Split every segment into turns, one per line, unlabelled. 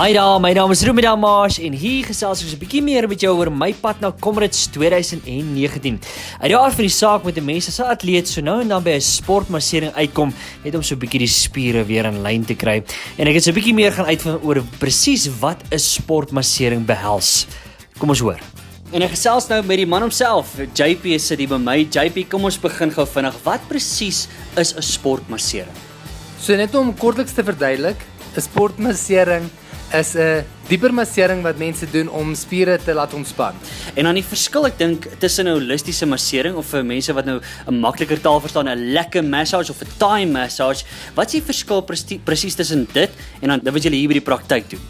Hi daar, my naam is Ruben Damash en hier gesels ons 'n bietjie meer met jou oor my pad na Comrades 2019. Uit die aard van die saak met 'n mens as 'n atleet so nou en dan by 'n sportmassering uitkom, net om so 'n bietjie die spiere weer in lyn te kry. En ek het so 'n bietjie meer gaan uitvind oor presies wat 'n sportmassering behels. Kom ons hoor. En ek gesels nou met die man homself, JP sit hier by my. JP, kom ons begin gou vinnig. Wat presies is 'n sportmassering?
So net om kortliks te verduidelik, 'n sportmassering is 'n dieper massering wat mense doen om spiere te laat ontspan.
En dan die verskil ek dink tussen 'n holistiese massering of vir mense wat nou 'n makliker taal verstaan, 'n lekker massage of 'n Thai massage, wat is die verskil presies tussen dit en dan wat jy hier by die praktyk doen?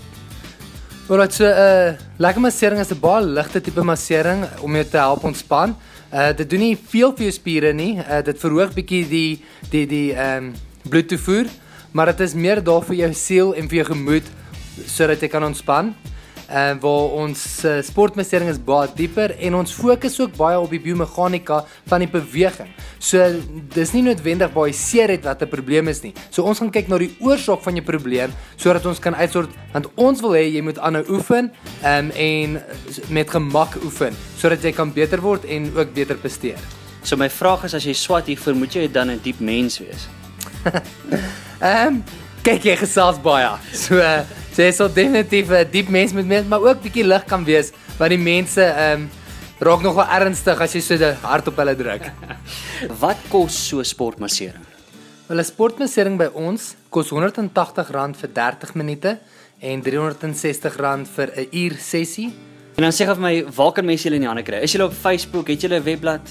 Alright, so 'n uh, lekker massering is 'n baie ligte tipe massering om jou te help ontspan. Uh dit doen nie veel vir jou spiere nie. Uh dit verhoog bietjie die die die ehm um, bloedtoevoer, maar dit is meer daar vir jou siel en vir jou gemoed sodat jy kan ontspan. En uh, waar ons uh, sportmassering is baie dieper en ons fokus ook baie op die biomeganika van die beweging. So dis nie noodwendig baie seer het wat 'n probleem is nie. So ons gaan kyk na die oorsaak van jou probleem sodat ons kan uitsort want ons wil hê jy moet aanhou oefen um, en met gemak oefen sodat jy kan beter word en ook beter presteer.
So my vraag is as jy swat hier vermoed jy dan 'n diep mens wees.
Ehm um, kyk jy gesels baie. So uh, So jy sal definitief 'n diep mens moet mens, maar ook bietjie lig kan wees want die mense ehm um, raak nogal ernstig as jy so hard op hulle druk.
Wat kos so sportmassering?
Wel 'n sportmassering by ons kos R180 vir 30 minute en R360 vir 'n uur sessie.
En dan sê gou vir my, waar kan mense julle in die hande kry? Is julle op Facebook? Het julle 'n webblad?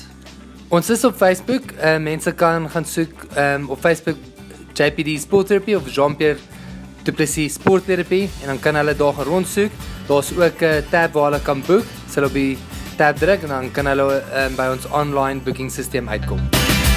Ons is op Facebook. Uh, mense kan gaan soek um, op Facebook JPD Sport Therapy of Jean-Pierre Du Plessis Sportterapie en dan kan hulle daar gaan rondsoek. Daar's ook 'n tab waar hulle kan boek. Hulle op die tab druk en dan kan hulle um, by ons online booking stelsel uitkom.